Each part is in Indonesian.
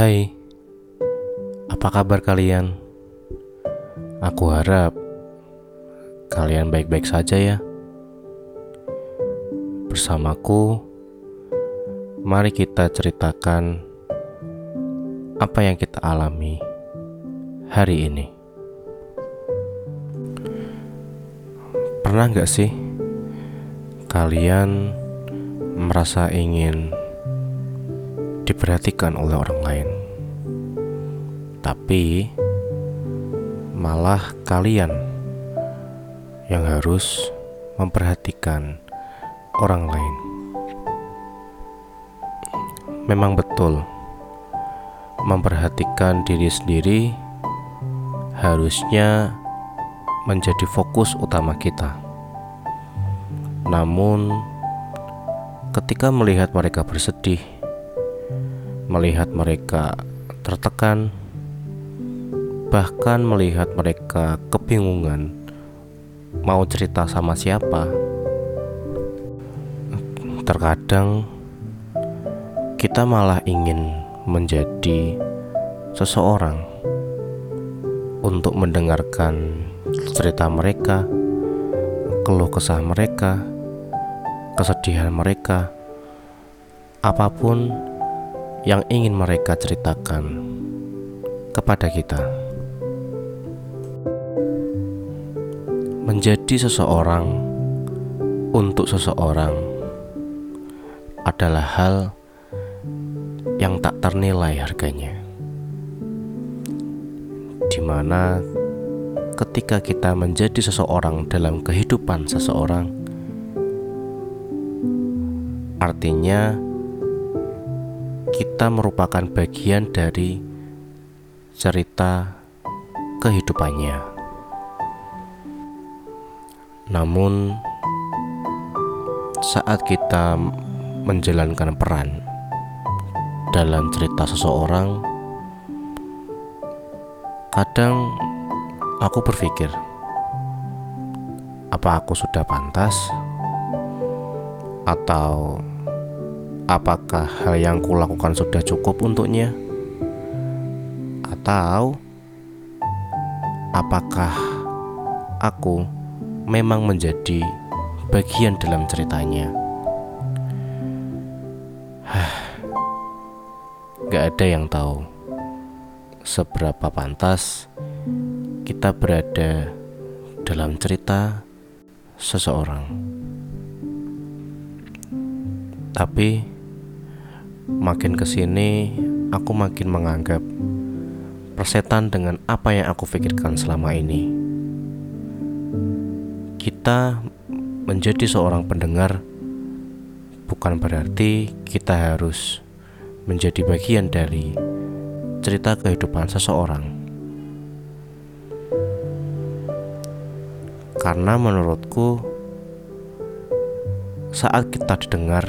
Hai, apa kabar kalian? Aku harap kalian baik-baik saja ya. Bersamaku, mari kita ceritakan apa yang kita alami hari ini. Pernah nggak sih kalian merasa ingin diperhatikan oleh orang lain. Tapi malah kalian yang harus memperhatikan orang lain. Memang betul, memperhatikan diri sendiri harusnya menjadi fokus utama kita. Namun, ketika melihat mereka bersedih, melihat mereka tertekan, bahkan melihat mereka kebingungan mau cerita sama siapa. Terkadang kita malah ingin menjadi seseorang untuk mendengarkan cerita mereka, keluh kesah mereka, kesedihan mereka, apa pun yang ingin mereka ceritakan kepada kita. Menjadi seseorang untuk seseorang adalah hal yang tak ternilai harganya. Di mana ketika kita menjadi seseorang dalam kehidupan seseorang, artinya kita merupakan bagian dari cerita kehidupannya. Namun, saat kita menjalankan peran dalam cerita seseorang, kadang aku berpikir, apa aku sudah pantas, atau Apakah hal yang kulakukan sudah cukup untuknya? Atau apakah aku memang menjadi bagian dalam ceritanya? Gak ada yang tahu seberapa pantas kita berada dalam cerita seseorang. Tapi Makin ke sini, aku makin menganggap persetan dengan apa yang aku pikirkan selama ini. Kita menjadi seorang pendengar bukan berarti kita harus menjadi bagian dari cerita kehidupan seseorang. Karena menurutku, saat kita didengar,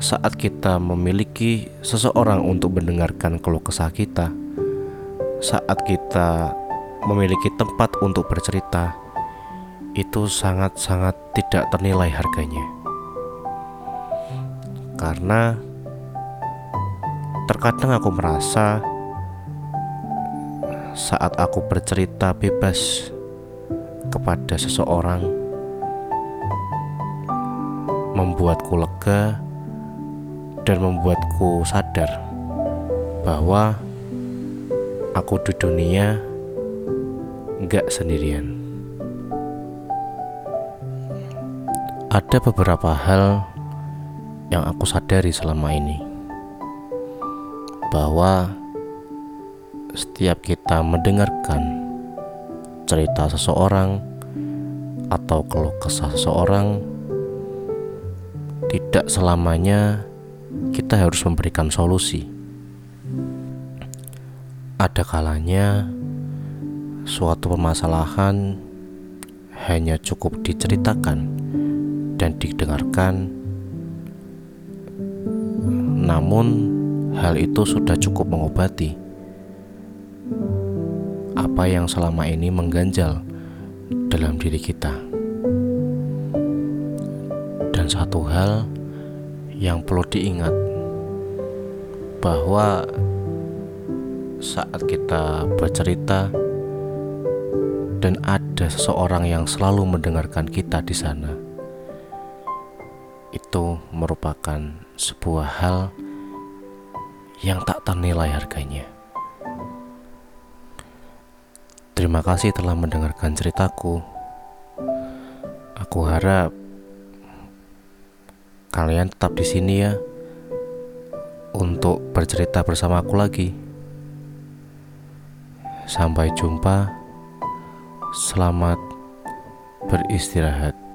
saat kita memiliki seseorang untuk mendengarkan keluh kesah kita, saat kita memiliki tempat untuk bercerita, itu sangat-sangat tidak ternilai harganya. Karena terkadang aku merasa saat aku bercerita bebas kepada seseorang membuatku lega dan membuatku sadar bahwa aku di dunia gak sendirian. Ada beberapa hal yang aku sadari selama ini, bahwa setiap kita mendengarkan cerita seseorang atau keluh kesah seseorang, tidak selamanya kita harus memberikan solusi. Ada kalanya suatu permasalahan hanya cukup diceritakan dan didengarkan, namun hal itu sudah cukup mengobati apa yang selama ini mengganjal dalam diri kita. Dan satu hal yang perlu diingat bahwa saat kita bercerita dan ada seseorang yang selalu mendengarkan kita di sana, itu merupakan sebuah hal yang tak ternilai harganya. Terima kasih telah mendengarkan ceritaku. Aku harap kalian tetap di sini ya untuk bercerita bersama aku lagi. Sampai jumpa. Selamat beristirahat.